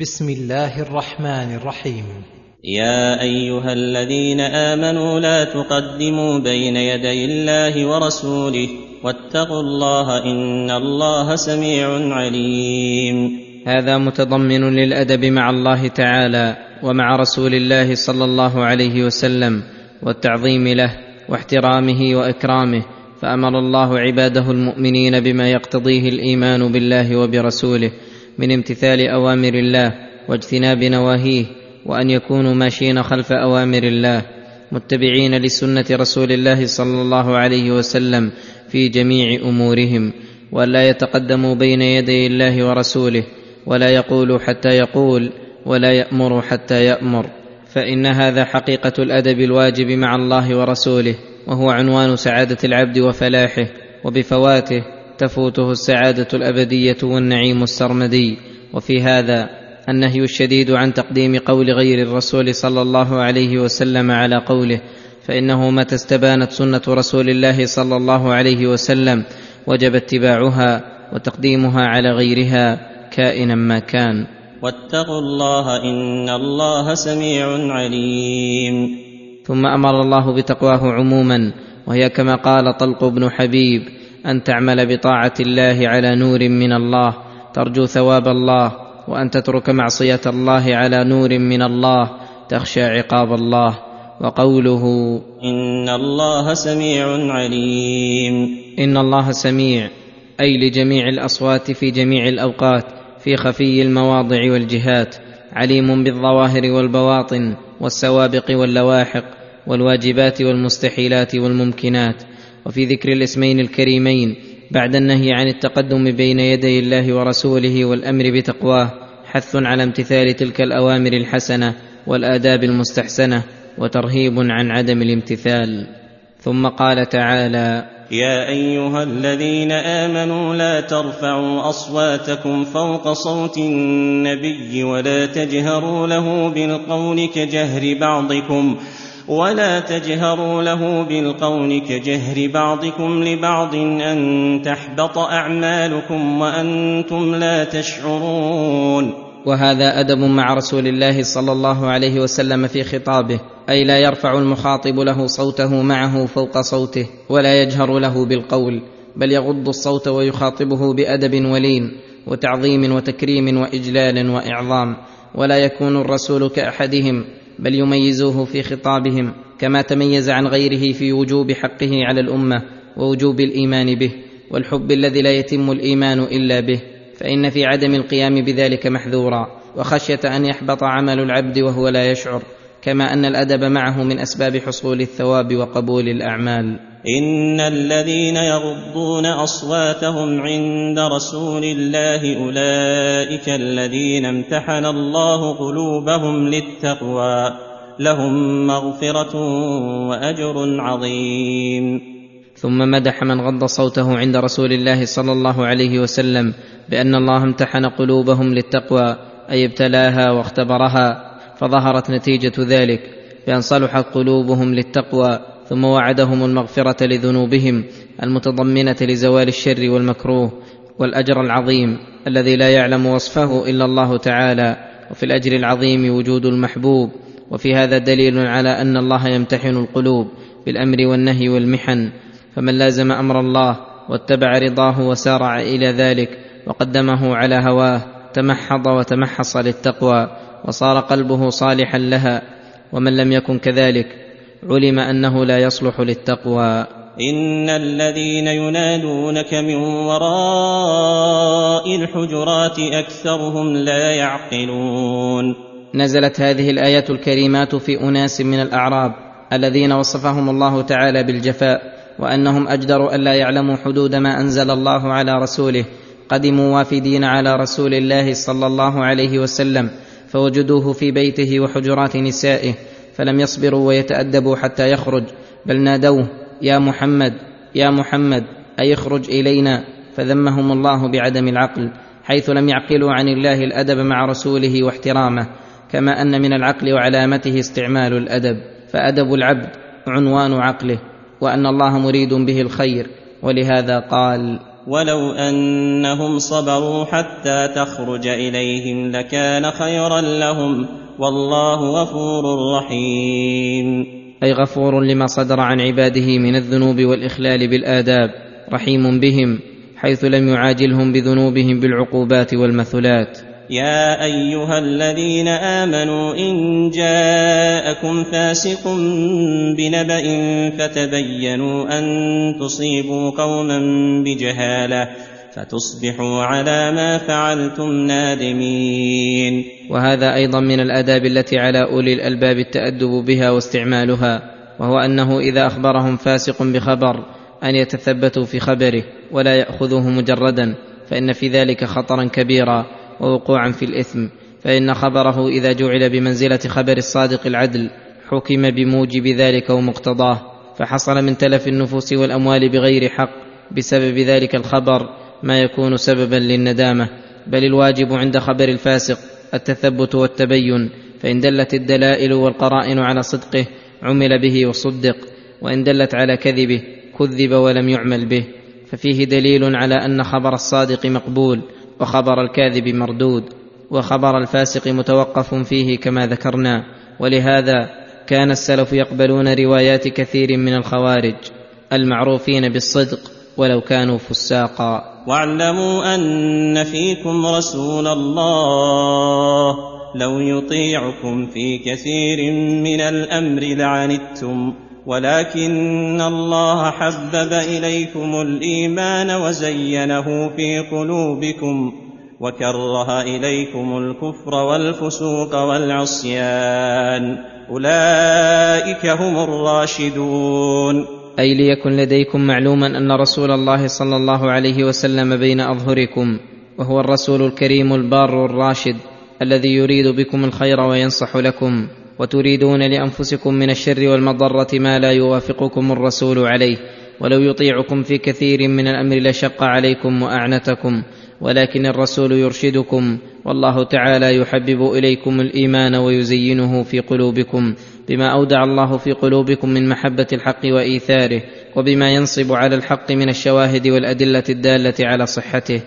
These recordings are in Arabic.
بسم الله الرحمن الرحيم. يا أيها الذين آمنوا لا تقدموا بين يدي الله ورسوله واتقوا الله إن الله سميع عليم. هذا متضمن للأدب مع الله تعالى ومع رسول الله صلى الله عليه وسلم والتعظيم له واحترامه وإكرامه فأمر الله عباده المؤمنين بما يقتضيه الإيمان بالله وبرسوله من امتثال أوامر الله واجتناب نواهيه وأن يكونوا ماشين خلف أوامر الله متبعين لسنة رسول الله صلى الله عليه وسلم في جميع أمورهم ولا يتقدموا بين يدي الله ورسوله ولا يقولوا حتى يقول ولا يأمر حتى يأمر. فإن هذا حقيقة الأدب الواجب مع الله ورسوله وهو عنوان سعادة العبد وفلاحه وبفواته تفوته السعادة الأبدية والنعيم السرمدي. وفي هذا النهي الشديد عن تقديم قول غير الرسول صلى الله عليه وسلم على قوله فإنه متى استبانت سنة رسول الله صلى الله عليه وسلم وجب اتباعها وتقديمها على غيرها كائنا ما كان. واتقوا الله إن الله سميع عليم. ثم أمر الله بتقواه عموما وهي كما قال طلق بن حبيب أن تعمل بطاعة الله على نور من الله. ترجو ثواب الله وأن تترك معصية الله على نور من الله. تخشى عقاب الله. وقوله إن الله سميع عليم. إن الله سميع أي لجميع الأصوات في جميع الأوقات في خفي المواضع والجهات. عليم بالظواهر والبواطن والسوابق واللواحق والواجبات والمستحيلات والممكنات. وفي ذكر الاسمين الكريمين بعد النهي عن التقدم بين يدي الله ورسوله والأمر بتقواه حث على امتثال تلك الأوامر الحسنة والآداب المستحسنة وترهيب عن عدم الامتثال. ثم قال تعالى يا أيها الذين آمنوا لا ترفعوا أصواتكم فوق صوت النبي ولا تجهروا له بالقول كجهر بعضكم ولا تجهروا له بالقول كجهر بعضكم لبعض أن تحبط أعمالكم وأنتم لا تشعرون. وهذا أدب مع رسول الله صلى الله عليه وسلم في خطابه أي لا يرفع المخاطب له صوته معه فوق صوته ولا يجهر له بالقول بل يغض الصوت ويخاطبه بأدب ولين وتعظيم وتكريم وإجلال وإعظام ولا يكون الرسول كأحدهم. بل يميزوه في خطابهم كما تميز عن غيره في وجوب حقه على الأمة ووجوب الإيمان به والحب الذي لا يتم الإيمان إلا به فإن في عدم القيام بذلك محذورا وخشية أن يحبط عمل العبد وهو لا يشعر. كما أن الأدب معه من أسباب حصول الثواب وقبول الأعمال. إن الذين يغضون أصواتهم عند رسول الله أولئك الذين امتحن الله قلوبهم للتقوى لهم مغفرة وأجر عظيم. ثم مدح من غض صوته عند رسول الله صلى الله عليه وسلم بأن الله امتحن قلوبهم للتقوى أي ابتلاها واختبرها. فظهرت نتيجة ذلك بأن صلحت قلوبهم للتقوى ثم وعدهم المغفرة لذنوبهم المتضمنة لزوال الشر والمكروه والأجر العظيم الذي لا يعلم وصفه إلا الله تعالى وفي الأجر العظيم وجود المحبوب وفي هذا دليل على أن الله يمتحن القلوب بالأمر والنهي والمحن فمن لازم أمر الله واتبع رضاه وسارع إلى ذلك وقدمه على هواه تمحض وتمحص للتقوى. وصار قلبه صالحا لها ومن لم يكن كذلك علم أنه لا يصلح للتقوى. إن الذين ينادونك من وراء الحجرات أكثرهم لا يعقلون. نزلت هذه الآيات الكريمات في أناس من الأعراب الذين وصفهم الله تعالى بالجفاء وأنهم اجدروا الا يعلموا حدود ما أنزل الله على رسوله قدموا وافدين على رسول الله صلى الله عليه وسلم. فوجدوه في بيته وحجرات نسائه فلم يصبروا ويتأدبوا حتى يخرج بل نادوه يا محمد يا محمد أي اخرج إلينا؟ فذمهم الله بعدم العقل حيث لم يعقلوا عن الله الأدب مع رسوله واحترامه كما أن من العقل وعلامته استعمال الأدب فأدب العبد عنوان عقله وأن الله مريد به الخير ولهذا قال ولو انهم صبروا حتى تخرج اليهم لكان خيرا لهم والله غفور رحيم. أي غفور لما صدر عن عباده من الذنوب والإخلال بالآداب رحيم بهم حيث لم يعاجلهم بذنوبهم بالعقوبات والمثلات. يا أيها الذين آمنوا إن جاءكم فاسق بنبأ فتبينوا أن تصيبوا قوما بجهالة فتصبحوا على ما فعلتم نادمين. وهذا أيضا من الآداب التي على أولي الألباب التأدب بها واستعمالها وهو أنه إذا أخبرهم فاسق بخبر أن يتثبتوا في خبره ولا يأخذوه مجردا فإن في ذلك خطرا كبيرا. ووقوعا في الإثم فإن خبره إذا جعل بمنزلة خبر الصادق العدل حكم بموجب ذلك ومقتضاه فحصل من تلف النفوس والأموال بغير حق بسبب ذلك الخبر ما يكون سببا للندامة. بل الواجب عند خبر الفاسق التثبت والتبين فإن دلت الدلائل والقرائن على صدقه عمل به وصدق وإن دلت على كذبه كذب ولم يعمل به. ففيه دليل على أن خبر الصادق مقبول وخبر الكاذب مردود وخبر الفاسق متوقف فيه كما ذكرنا ولهذا كان السلف يقبلون روايات كثير من الخوارج المعروفين بالصدق ولو كانوا فساقا. واعلموا أن فيكم رسول الله لو يطيعكم في كثير من الأمر لعنتم. ولكن الله حبب إليكم الإيمان وزينه في قلوبكم وكره إليكم الكفر والفسوق والعصيان. أولئك هم الراشدون. أي ليكن لديكم معلوما أن رسول الله صلى الله عليه وسلم بين أظهركم وهو الرسول الكريم البار الراشد الذي يريد بكم الخير وينصح لكم. وتريدون لأنفسكم من الشر والمضرة ما لا يوافقكم الرسول عليه ولو يطيعكم في كثير من الأمر لشق عليكم وأعنتكم ولكن الرسول يرشدكم والله تعالى يحبب إليكم الإيمان ويزينه في قلوبكم بما أودع الله في قلوبكم من محبة الحق وإيثاره وبما ينصب على الحق من الشواهد والأدلة الدالة على صحته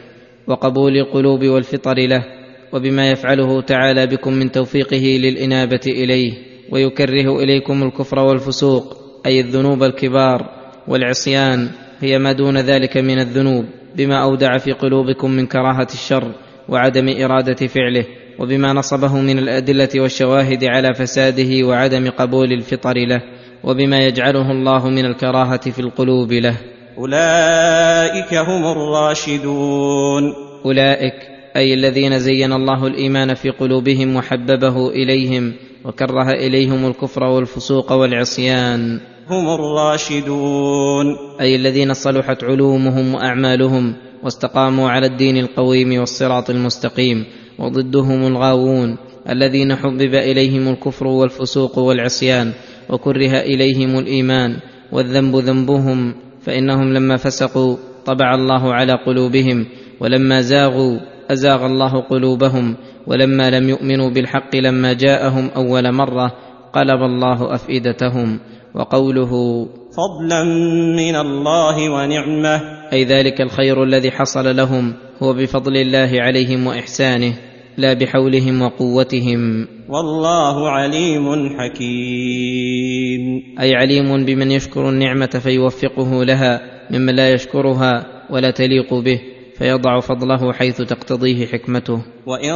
وقبول القلوب والفطر له وبما يفعله تعالى بكم من توفيقه للإنابة إليه ويكره إليكم الكفر والفسوق أي الذنوب الكبار والعصيان هي ما دون ذلك من الذنوب بما أودع في قلوبكم من كراهة الشر وعدم إرادة فعله وبما نصبه من الأدلة والشواهد على فساده وعدم قبول الفطر له وبما يجعله الله من الكراهة في القلوب له. أولئك هم الراشدون. أولئك أي الذين زين الله الإيمان في قلوبهم وحببه إليهم وكره إليهم الكفر والفسوق والعصيان. هم الراشدون. أي الذين صلحت علومهم وأعمالهم واستقاموا على الدين القويم والصراط المستقيم وضدهم الغاوون الذين حبب إليهم الكفر والفسوق والعصيان وكره إليهم الإيمان والذنب ذنبهم فإنهم لما فسقوا طبع الله على قلوبهم ولما زاغوا أزاغ الله قلوبهم ولما لم يؤمنوا بالحق لما جاءهم أول مرة قلب الله أفئدتهم وقوله فضلا من الله ونعمة. أي ذلك الخير الذي حصل لهم هو بفضل الله عليهم وإحسانه لا بحولهم وقوتهم. والله عليم حكيم. أي عليم بمن يشكر النعمة فيوفقه لها ممن لا يشكرها ولا تليق به. فيضع فضله حيث تقتضيه حكمته. وإن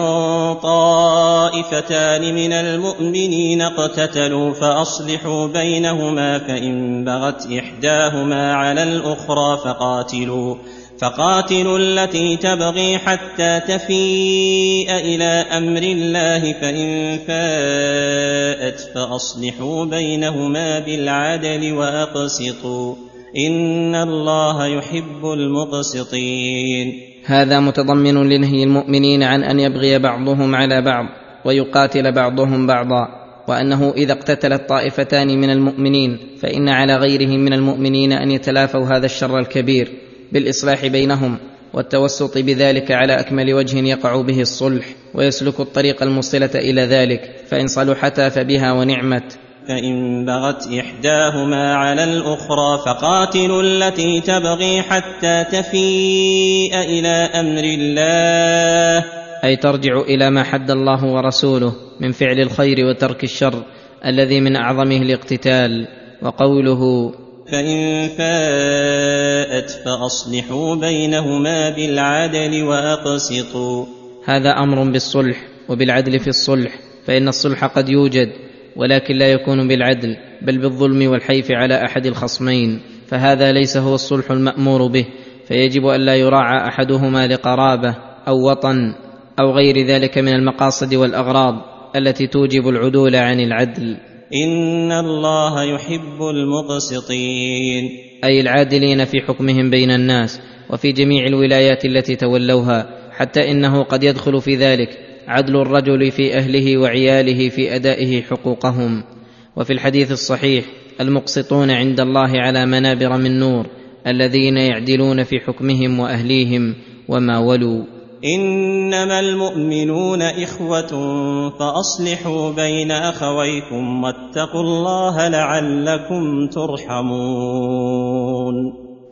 طائفتان من المؤمنين اقتتلوا فأصلحوا بينهما فإن بغت إحداهما على الأخرى فقاتلوا فقاتلوا التي تبغي حتى تفيء إلى أمر الله فإن فاءت فأصلحوا بينهما بالعدل وأقسطوا. ان الله يحب المقسطين. هذا متضمن لنهي المؤمنين عن أن يبغي بعضهم على بعض ويقاتل بعضهم بعضا وأنه إذا اقتتلت طائفتان من المؤمنين فإن على غيرهم من المؤمنين أن يتلافوا هذا الشر الكبير بالإصلاح بينهم والتوسط بذلك على أكمل وجه يقع به الصلح ويسلك الطريق الموصله إلى ذلك فإن صلحتا فبها ونعمت. فإن بغت إحداهما على الأخرى فقاتلوا التي تبغي حتى تفيء إلى أمر الله. أي ترجع إلى ما حد الله ورسوله من فعل الخير وترك الشر الذي من أعظمه الاقتتال وقوله فإن فاءت فأصلحوا بينهما بالعدل وأقسطوا. هذا أمر بالصلح وبالعدل في الصلح فإن الصلح قد يوجد. ولكن لا يكون بالعدل بل بالظلم والحيف على أحد الخصمين فهذا ليس هو الصلح المأمور به فيجب أن لا يراعى أحدهما لقرابة أو وطن أو غير ذلك من المقاصد والأغراض التي توجب العدول عن العدل. إن الله يحب المقسطين. أي العادلين في حكمهم بين الناس وفي جميع الولايات التي تولوها حتى إنه قد يدخل في ذلك عدل الرجل في أهله وعياله في أدائه حقوقهم. وفي الحديث الصحيح المقسطون عند الله على منابر من نور الذين يعدلون في حكمهم وأهليهم وما ولوا. إنما المؤمنون إخوة فأصلحوا بين أخويكم واتقوا الله لعلكم ترحمون.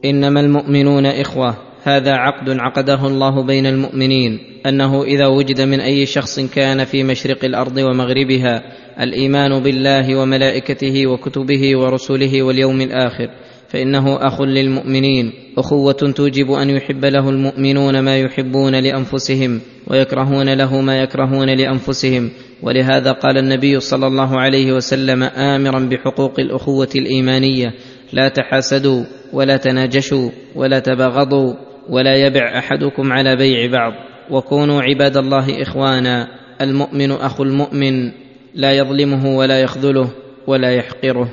إنما المؤمنون إخوة هذا عقد عقده الله بين المؤمنين أنه إذا وجد من أي شخص كان في مشرق الأرض ومغربها الإيمان بالله وملائكته وكتبه ورسله واليوم الآخر فإنه أخ للمؤمنين أخوة توجب أن يحب له المؤمنون ما يحبون لأنفسهم ويكرهون له ما يكرهون لأنفسهم. ولهذا قال النبي صلى الله عليه وسلم امرا بحقوق الأخوة الإيمانية لا تحاسدوا ولا تناجشوا ولا تباغضوا. ولا يبع أحدكم على بيع بعض. وكونوا عباد الله إخوانا. المؤمن أخو المؤمن. لا يظلمه ولا يخذله ولا يحقره.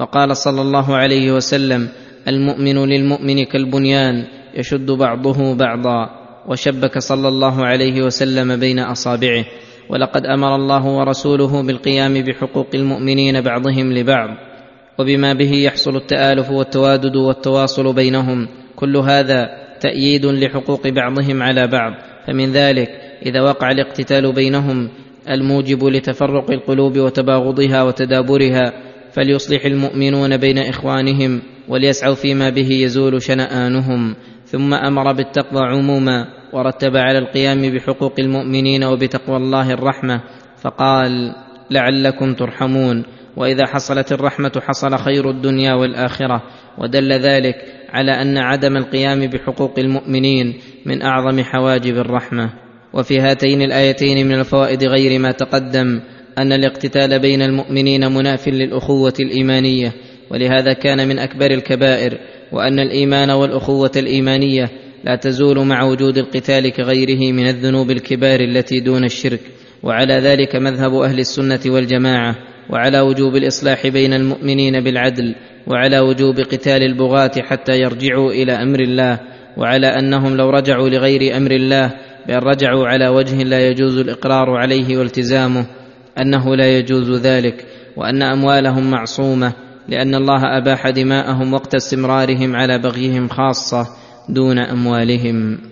وقال صلى الله عليه وسلم المؤمن للمؤمن كالبنيان. يشد بعضه بعضا. وشبك صلى الله عليه وسلم بين أصابعه. ولقد أمر الله ورسوله بالقيام بحقوق المؤمنين بعضهم لبعض. وبما به يحصل التآلف والتوادد والتواصل بينهم. كل هذا تأييد لحقوق بعضهم على بعض فمن ذلك إذا وقع الاقتتال بينهم الموجب لتفرق القلوب وتباغضها وتدابرها فليصلح المؤمنون بين إخوانهم وليسعوا فيما به يزول شنآنهم ثم أمر بالتقوى عموما ورتب على القيام بحقوق المؤمنين وبتقوى الله الرحمة فقال لعلكم ترحمون. وإذا حصلت الرحمة حصل خير الدنيا والآخرة. ودل ذلك على أن عدم القيام بحقوق المؤمنين من أعظم حواجب الرحمة. وفي هاتين الآيتين من الفوائد غير ما تقدم أن الاقتتال بين المؤمنين مناف للأخوة الإيمانية ولهذا كان من أكبر الكبائر وأن الإيمان والأخوة الإيمانية لا تزول مع وجود القتال كغيره من الذنوب الكبار التي دون الشرك. وعلى ذلك مذهب أهل السنة والجماعة وعلى وجوب الإصلاح بين المؤمنين بالعدل وعلى وجوب قتال البغاة حتى يرجعوا إلى أمر الله وعلى أنهم لو رجعوا لغير أمر الله بان رجعوا على وجه لا يجوز الإقرار عليه والتزامه أنه لا يجوز ذلك وأن أموالهم معصومة لأن الله أباح دماءهم وقت استمرارهم على بغيهم خاصة دون أموالهم.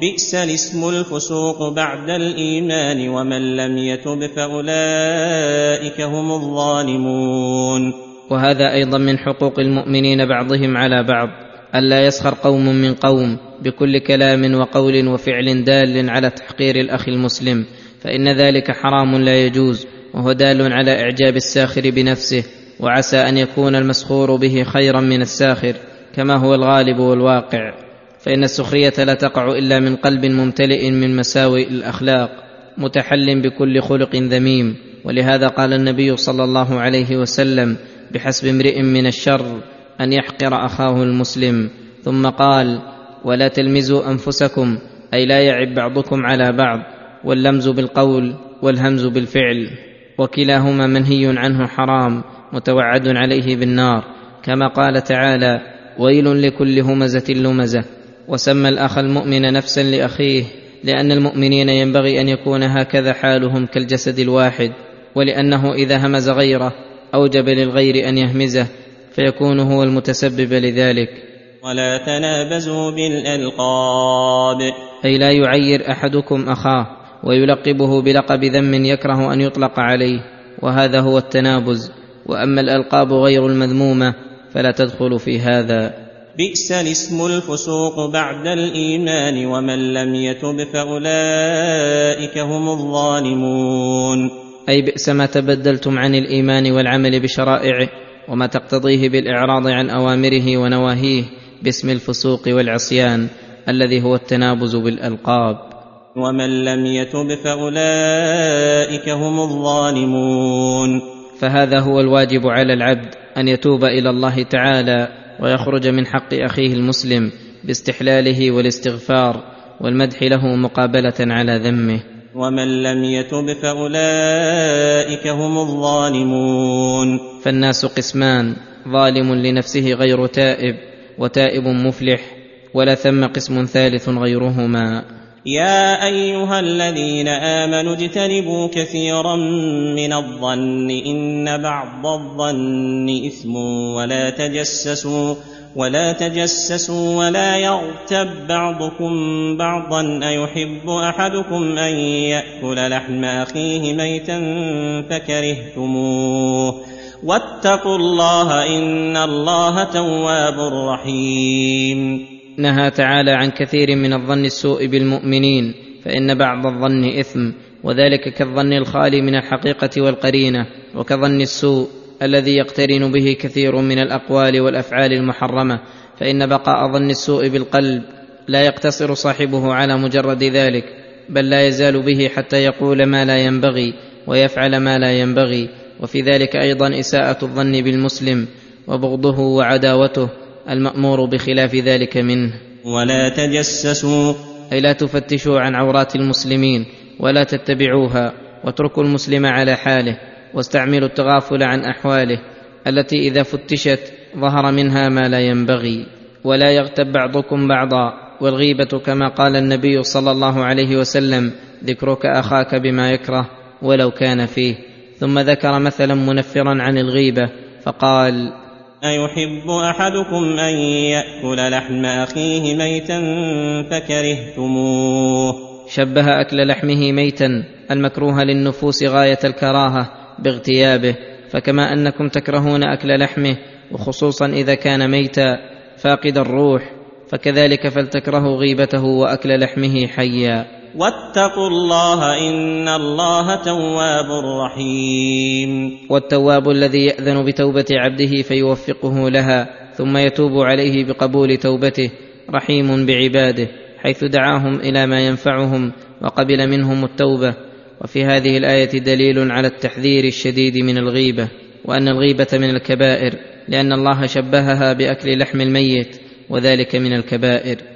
بئس الاسم الفسوق بعد الإيمان ومن لم يتب فأولئك هم الظالمون. وهذا أيضا من حقوق المؤمنين بعضهم على بعض الا يسخر قوم من قوم بكل كلام وقول وفعل دال على تحقير الأخ المسلم فإن ذلك حرام لا يجوز وهو دال على إعجاب الساخر بنفسه وعسى أن يكون المسخور به خيرا من الساخر كما هو الغالب والواقع. فإن السخرية لا تقع إلا من قلب ممتلئ من مساوئ الأخلاق متحل بكل خلق ذميم. ولهذا قال النبي صلى الله عليه وسلم بحسب امرئ من الشر أن يحقر أخاه المسلم. ثم قال ولا تلمزوا أنفسكم أي لا يعب بعضكم على بعض واللمز بالقول والهمز بالفعل. وكلاهما منهي عنه حرام متوعد عليه بالنار. كما قال تعالى ويل لكل همزة لمزة. وسمى الأخ المؤمن نفسا لأخيه لأن المؤمنين ينبغي أن يكون هكذا حالهم كالجسد الواحد ولأنه إذا همز غيره أوجب للغير أن يهمزه فيكون هو المتسبب لذلك. ولا تنابزوا بالألقاب. أي لا يعير أحدكم أخاه ويلقبه بلقب ذم يكره أن يطلق عليه وهذا هو التنابز. وأما الألقاب غير المذمومة فلا تدخل في هذا. بئس الاسم الفسوق بعد الإيمان ومن لم يتب فأولئك هم الظالمون. أي بئس ما تبدلتم عن الإيمان والعمل بشرائعه وما تقتضيه بالإعراض عن أوامره ونواهيه باسم الفسوق والعصيان الذي هو التنابز بالألقاب. ومن لم يتب فأولئك هم الظالمون. فهذا هو الواجب على العبد أن يتوب إلى الله تعالى ويخرج من حق أخيه المسلم باستحلاله والاستغفار والمدح له مقابلة على ذمه. ومن لم يتب فأولئك هم الظالمون. فالناس قسمان ظالم لنفسه غير تائب وتائب مفلح ولا ثم قسم ثالث غيرهما. يا أيها الذين آمنوا اجتنبوا كثيرا من الظن إن بعض الظن إثم ولا تجسسوا ولا تجسسوا ولا يغتب بعضكم بعضا أيحب أحدكم أن يأكل لحم أخيه ميتا فكرهتموه واتقوا الله إن الله تواب رحيم نهى تعالى عن كثير من الظن السوء بالمؤمنين فإن بعض الظن إثم وذلك كالظن الخالي من الحقيقة والقرينة وكظن السوء الذي يقترن به كثير من الأقوال والأفعال المحرمة فإن بقاء ظن السوء بالقلب لا يقتصر صاحبه على مجرد ذلك بل لا يزال به حتى يقول ما لا ينبغي ويفعل ما لا ينبغي وفي ذلك أيضا إساءة الظن بالمسلم وبغضه وعداوته. المأمور بخلاف ذلك منه. ولا تجسسوا. أي لا تفتشوا عن عورات المسلمين ولا تتبعوها. واتركوا المسلم على حاله. واستعملوا التغافل عن أحواله. التي إذا فتشت ظهر منها ما لا ينبغي. ولا يغتب بعضكم بعضا. والغيبة كما قال النبي صلى الله عليه وسلم ذكرك أخاك بما يكره ولو كان فيه. ثم ذكر مثلا منفرا عن الغيبة. فقال أيحب أحدكم أن يأكل لحم أخيه ميتا فكرهتموه. شبه أكل لحمه ميتا المكروه للنفوس غاية الكراهة باغتيابه فكما أنكم تكرهون أكل لحمه وخصوصا إذا كان ميتا فاقد الروح فكذلك فلتكرهوا غيبته وأكل لحمه حيا. واتقوا الله إن الله تواب رحيم. والتواب الذي يأذن بتوبة عبده فيوفقه لها ثم يتوب عليه بقبول توبته رحيم بعباده حيث دعاهم إلى ما ينفعهم وقبل منهم التوبة. وفي هذه الآية دليل على التحذير الشديد من الغيبة وأن الغيبة من الكبائر لأن الله شبهها بأكل لحم الميت وذلك من الكبائر.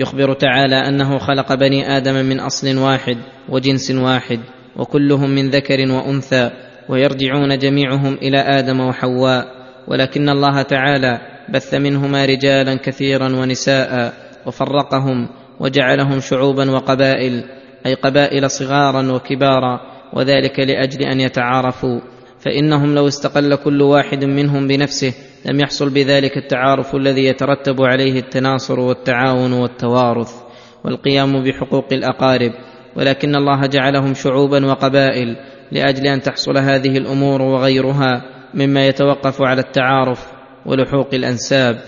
يخبر تعالى أنه خلق بني آدم من أصل واحد وجنس واحد وكلهم من ذكر وأنثى ويرجعون جميعهم إلى آدم وحواء ولكن الله تعالى بث منهما رجالا كثيرا ونساء وفرقهم وجعلهم شعوبا وقبائل أي قبائل صغارا وكبارا وذلك لأجل أن يتعارفوا فإنهم لو استقل كل واحد منهم بنفسه لم يحصل بذلك التعارف الذي يترتب عليه التناصر والتعاون والتوارث والقيام بحقوق الأقارب ولكن الله جعلهم شعوبا وقبائل لأجل أن تحصل هذه الأمور وغيرها مما يتوقف على التعارف ولحوق الأنساب.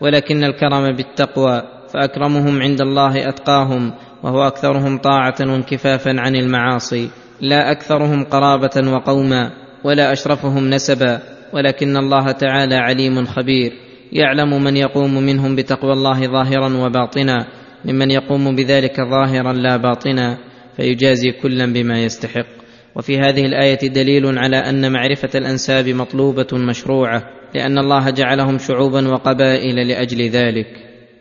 ولكن الكرم بالتقوى فأكرمهم عند الله أتقاهم وهو أكثرهم طاعة وانكفافا عن المعاصي. لا أكثرهم قرابة وقوما ولا أشرفهم نسبا. ولكن الله تعالى عليم خبير. يعلم من يقوم منهم بتقوى الله ظاهرا وباطنا ممن يقوم بذلك ظاهرا لا باطنا فيجازي كلا بما يستحق. وفي هذه الآية دليل على أن معرفة الأنساب مطلوبة مشروعة لأن الله جعلهم شعوبا وقبائل لأجل ذلك.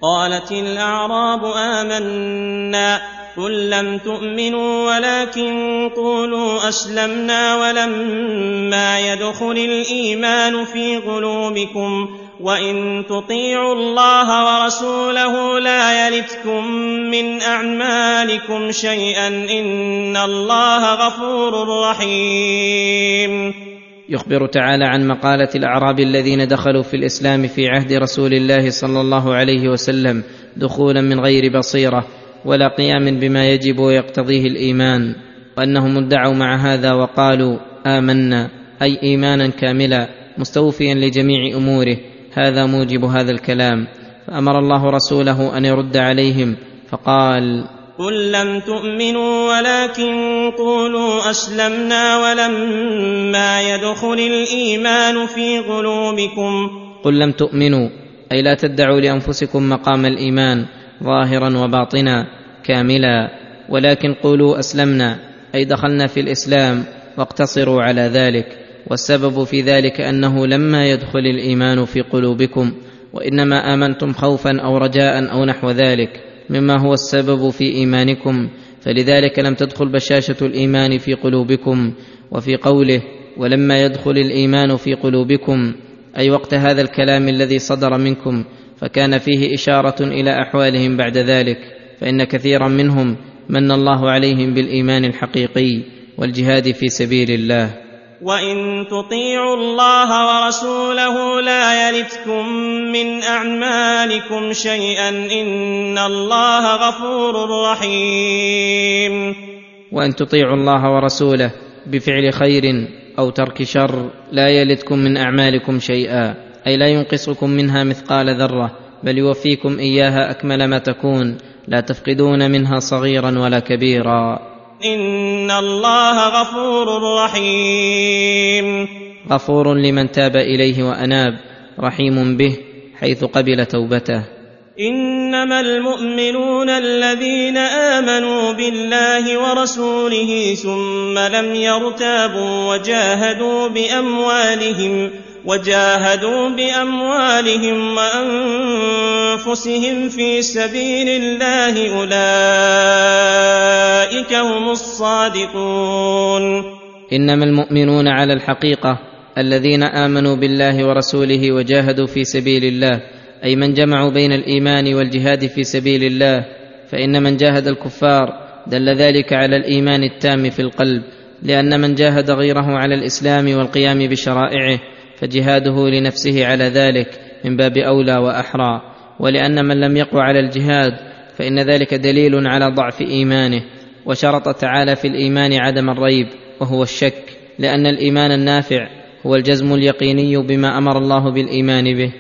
قالت الأعراب آمنا قل لم تؤمنوا ولكن قولوا اسلمنا ولما يدخل الايمان في قلوبكم وان تطيعوا الله ورسوله لا يلتكم من اعمالكم شيئا ان الله غفور رحيم. يخبر تعالى عن مقاله الاعراب الذين دخلوا في الاسلام في عهد رسول الله صلى الله عليه وسلم دخولا من غير بصيره ولا قيام بما يجب ويقتضيه الإيمان وأنهم ادعوا مع هذا وقالوا آمنا أي إيمانا كاملا مستوفيا لجميع أموره هذا موجب هذا الكلام. فأمر الله رسوله أن يرد عليهم فقال قل لم تؤمنوا ولكن قولوا أسلمنا ولما يدخل الإيمان في قلوبكم. قل لم تؤمنوا أي لا تدعوا لأنفسكم مقام الإيمان. ظاهرا وباطنا كاملا. ولكن قولوا أسلمنا أي دخلنا في الإسلام واقتصروا على ذلك. والسبب في ذلك أنه لما يدخل الإيمان في قلوبكم وإنما آمنتم خوفا أو رجاء أو نحو ذلك مما هو السبب في إيمانكم. فلذلك لم تدخل بشاشة الإيمان في قلوبكم. وفي قوله ولما يدخل الإيمان في قلوبكم أي وقت هذا الكلام الذي صدر منكم فكان فيه إشارة إلى أحوالهم بعد ذلك فإن كثيرا منهم من الله عليهم بالإيمان الحقيقي والجهاد في سبيل الله. وإن تطيعوا الله ورسوله لا يلتكم من أعمالكم شيئا إن الله غفور رحيم. وإن تطيعوا الله ورسوله بفعل خير أو ترك شر لا يلتكم من أعمالكم شيئا. أي لا ينقصكم منها مثقال ذرة بل يوفيكم إياها أكمل ما تكون لا تفقدون منها صغيرا ولا كبيرا. إن الله غفور رحيم. غفور لمن تاب إليه وأناب رحيم به حيث قبل توبته. إنما المؤمنون الذين آمنوا بالله ورسوله ثم لم يرتابوا وجاهدوا بأموالهم وجاهدوا بأموالهم وأنفسهم في سبيل الله أولئك هم الصادقون. إنما المؤمنون على الحقيقة الذين آمنوا بالله ورسوله وجاهدوا في سبيل الله أي من جمعوا بين الإيمان والجهاد في سبيل الله فإن من جاهد الكفار دل ذلك على الإيمان التام في القلب لأن من جاهد غيره على الإسلام والقيام بشرائعه فجهاده لنفسه على ذلك من باب أولى وأحرى ولأن من لم يقو على الجهاد فإن ذلك دليل على ضعف إيمانه وشرط تعالى في الإيمان عدم الريب وهو الشك لأن الإيمان النافع هو الجزم اليقيني بما أمر الله بالإيمان به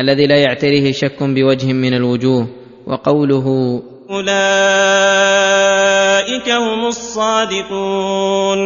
الذي لا يعتريه شك بوجه من الوجوه وقوله أولئك هم الصادقون.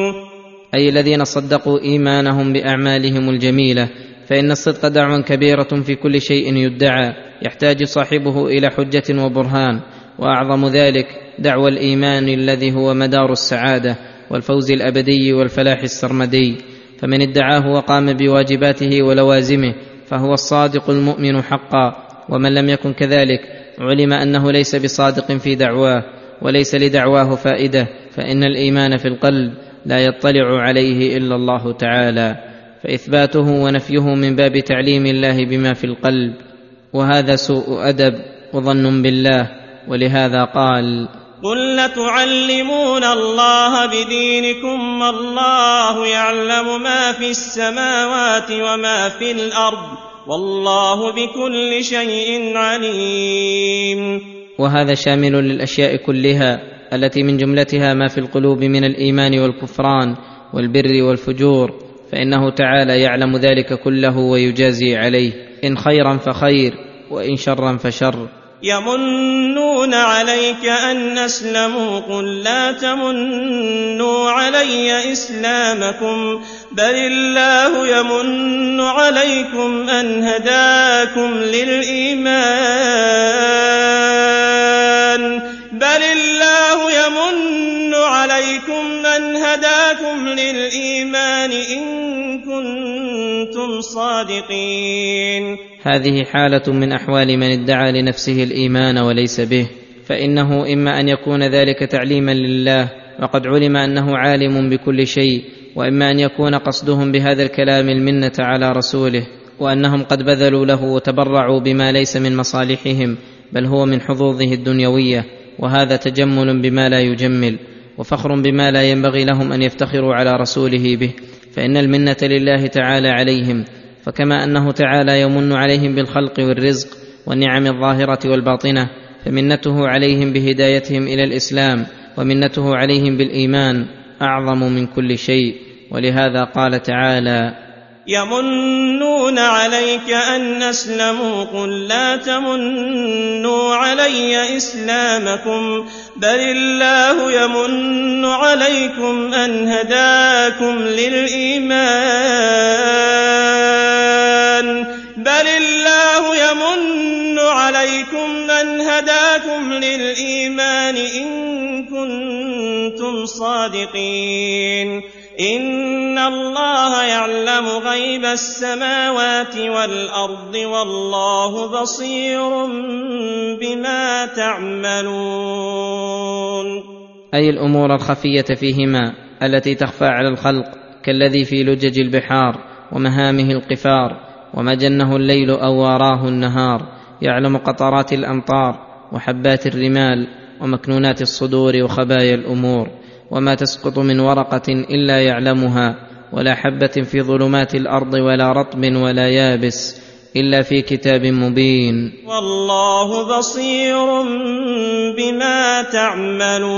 أي الذين صدقوا إيمانهم بأعمالهم الجميلة فإن الصدق دعوه كبيرة في كل شيء يدعى يحتاج صاحبه إلى حجة وبرهان وأعظم ذلك دعوى الإيمان الذي هو مدار السعادة والفوز الأبدي والفلاح السرمدي. فمن ادعاه وقام بواجباته ولوازمه فهو الصادق المؤمن حقا. ومن لم يكن كذلك علم أنه ليس بصادق في دعواه وليس لدعواه فائدة فإن الإيمان في القلب. لا يطلع عليه إلا الله تعالى فإثباته ونفيه من باب تعليم الله بما في القلب. وهذا سوء أدب وظن بالله ولهذا قال قل لتعلمون الله بدينكم والله يعلم ما في السماوات وما في الأرض والله بكل شيء عليم. وهذا شامل للأشياء كلها التي من جملتها ما في القلوب من الإيمان والكفران والبر والفجور فإنه تعالى يعلم ذلك كله ويجازي عليه. إن خيرا فخير وإن شرا فشر. يمنون عليك أن أسلموا قل لا تمنوا علي إسلامكم بل الله يمن عليكم أن هداكم للإيمان. بل الله يمن عليكم من هداكم للإيمان إن كنتم صادقين هذه حاله من احوال من ادعى لنفسه الايمان وليس به فانه اما ان يكون ذلك تعليما لله وقد علم انه عالم بكل شيء واما ان يكون قصدهم بهذا الكلام المنه على رسوله وانهم قد بذلوا له وتبرعوا بما ليس من مصالحهم بل هو من حظوظه الدنيويه. وهذا تجمل بما لا يجمل وفخر بما لا ينبغي لهم أن يفتخروا على رسوله به فإن المنة لله تعالى عليهم فكما أنه تعالى يمن عليهم بالخلق والرزق والنعم الظاهرة والباطنة فمنته عليهم بهدايتهم إلى الإسلام ومنته عليهم بالإيمان أعظم من كل شيء ولهذا قال تعالى يمنون عليك أن أسلموا قل لا تمنوا علي إسلامكم بل الله يمن عليكم أن هداكم للإيمان بل الله يمن عليكم أن هداكم للإيمان إن كنتم صادقين إن الله يعلم غيب السماوات والأرض والله بصير بما تعملون. أي الأمور الخفية فيهما التي تخفى على الخلق كالذي في لجج البحار ومهامه القفار وما جنه الليل أو واراه النهار يعلم قطرات الأمطار وحبات الرمال ومكنونات الصدور وخبايا الأمور. وما تسقط من ورقة إلا يعلمها ولا حبة في ظلمات الأرض ولا رطب ولا يابس إلا في كتاب مبين. والله بصير بما تعملون.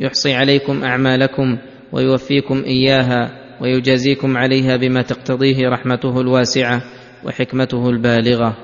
يحصي عليكم أعمالكم ويوفيكم إياها ويجازيكم عليها بما تقتضيه رحمته الواسعة وحكمته البالغة.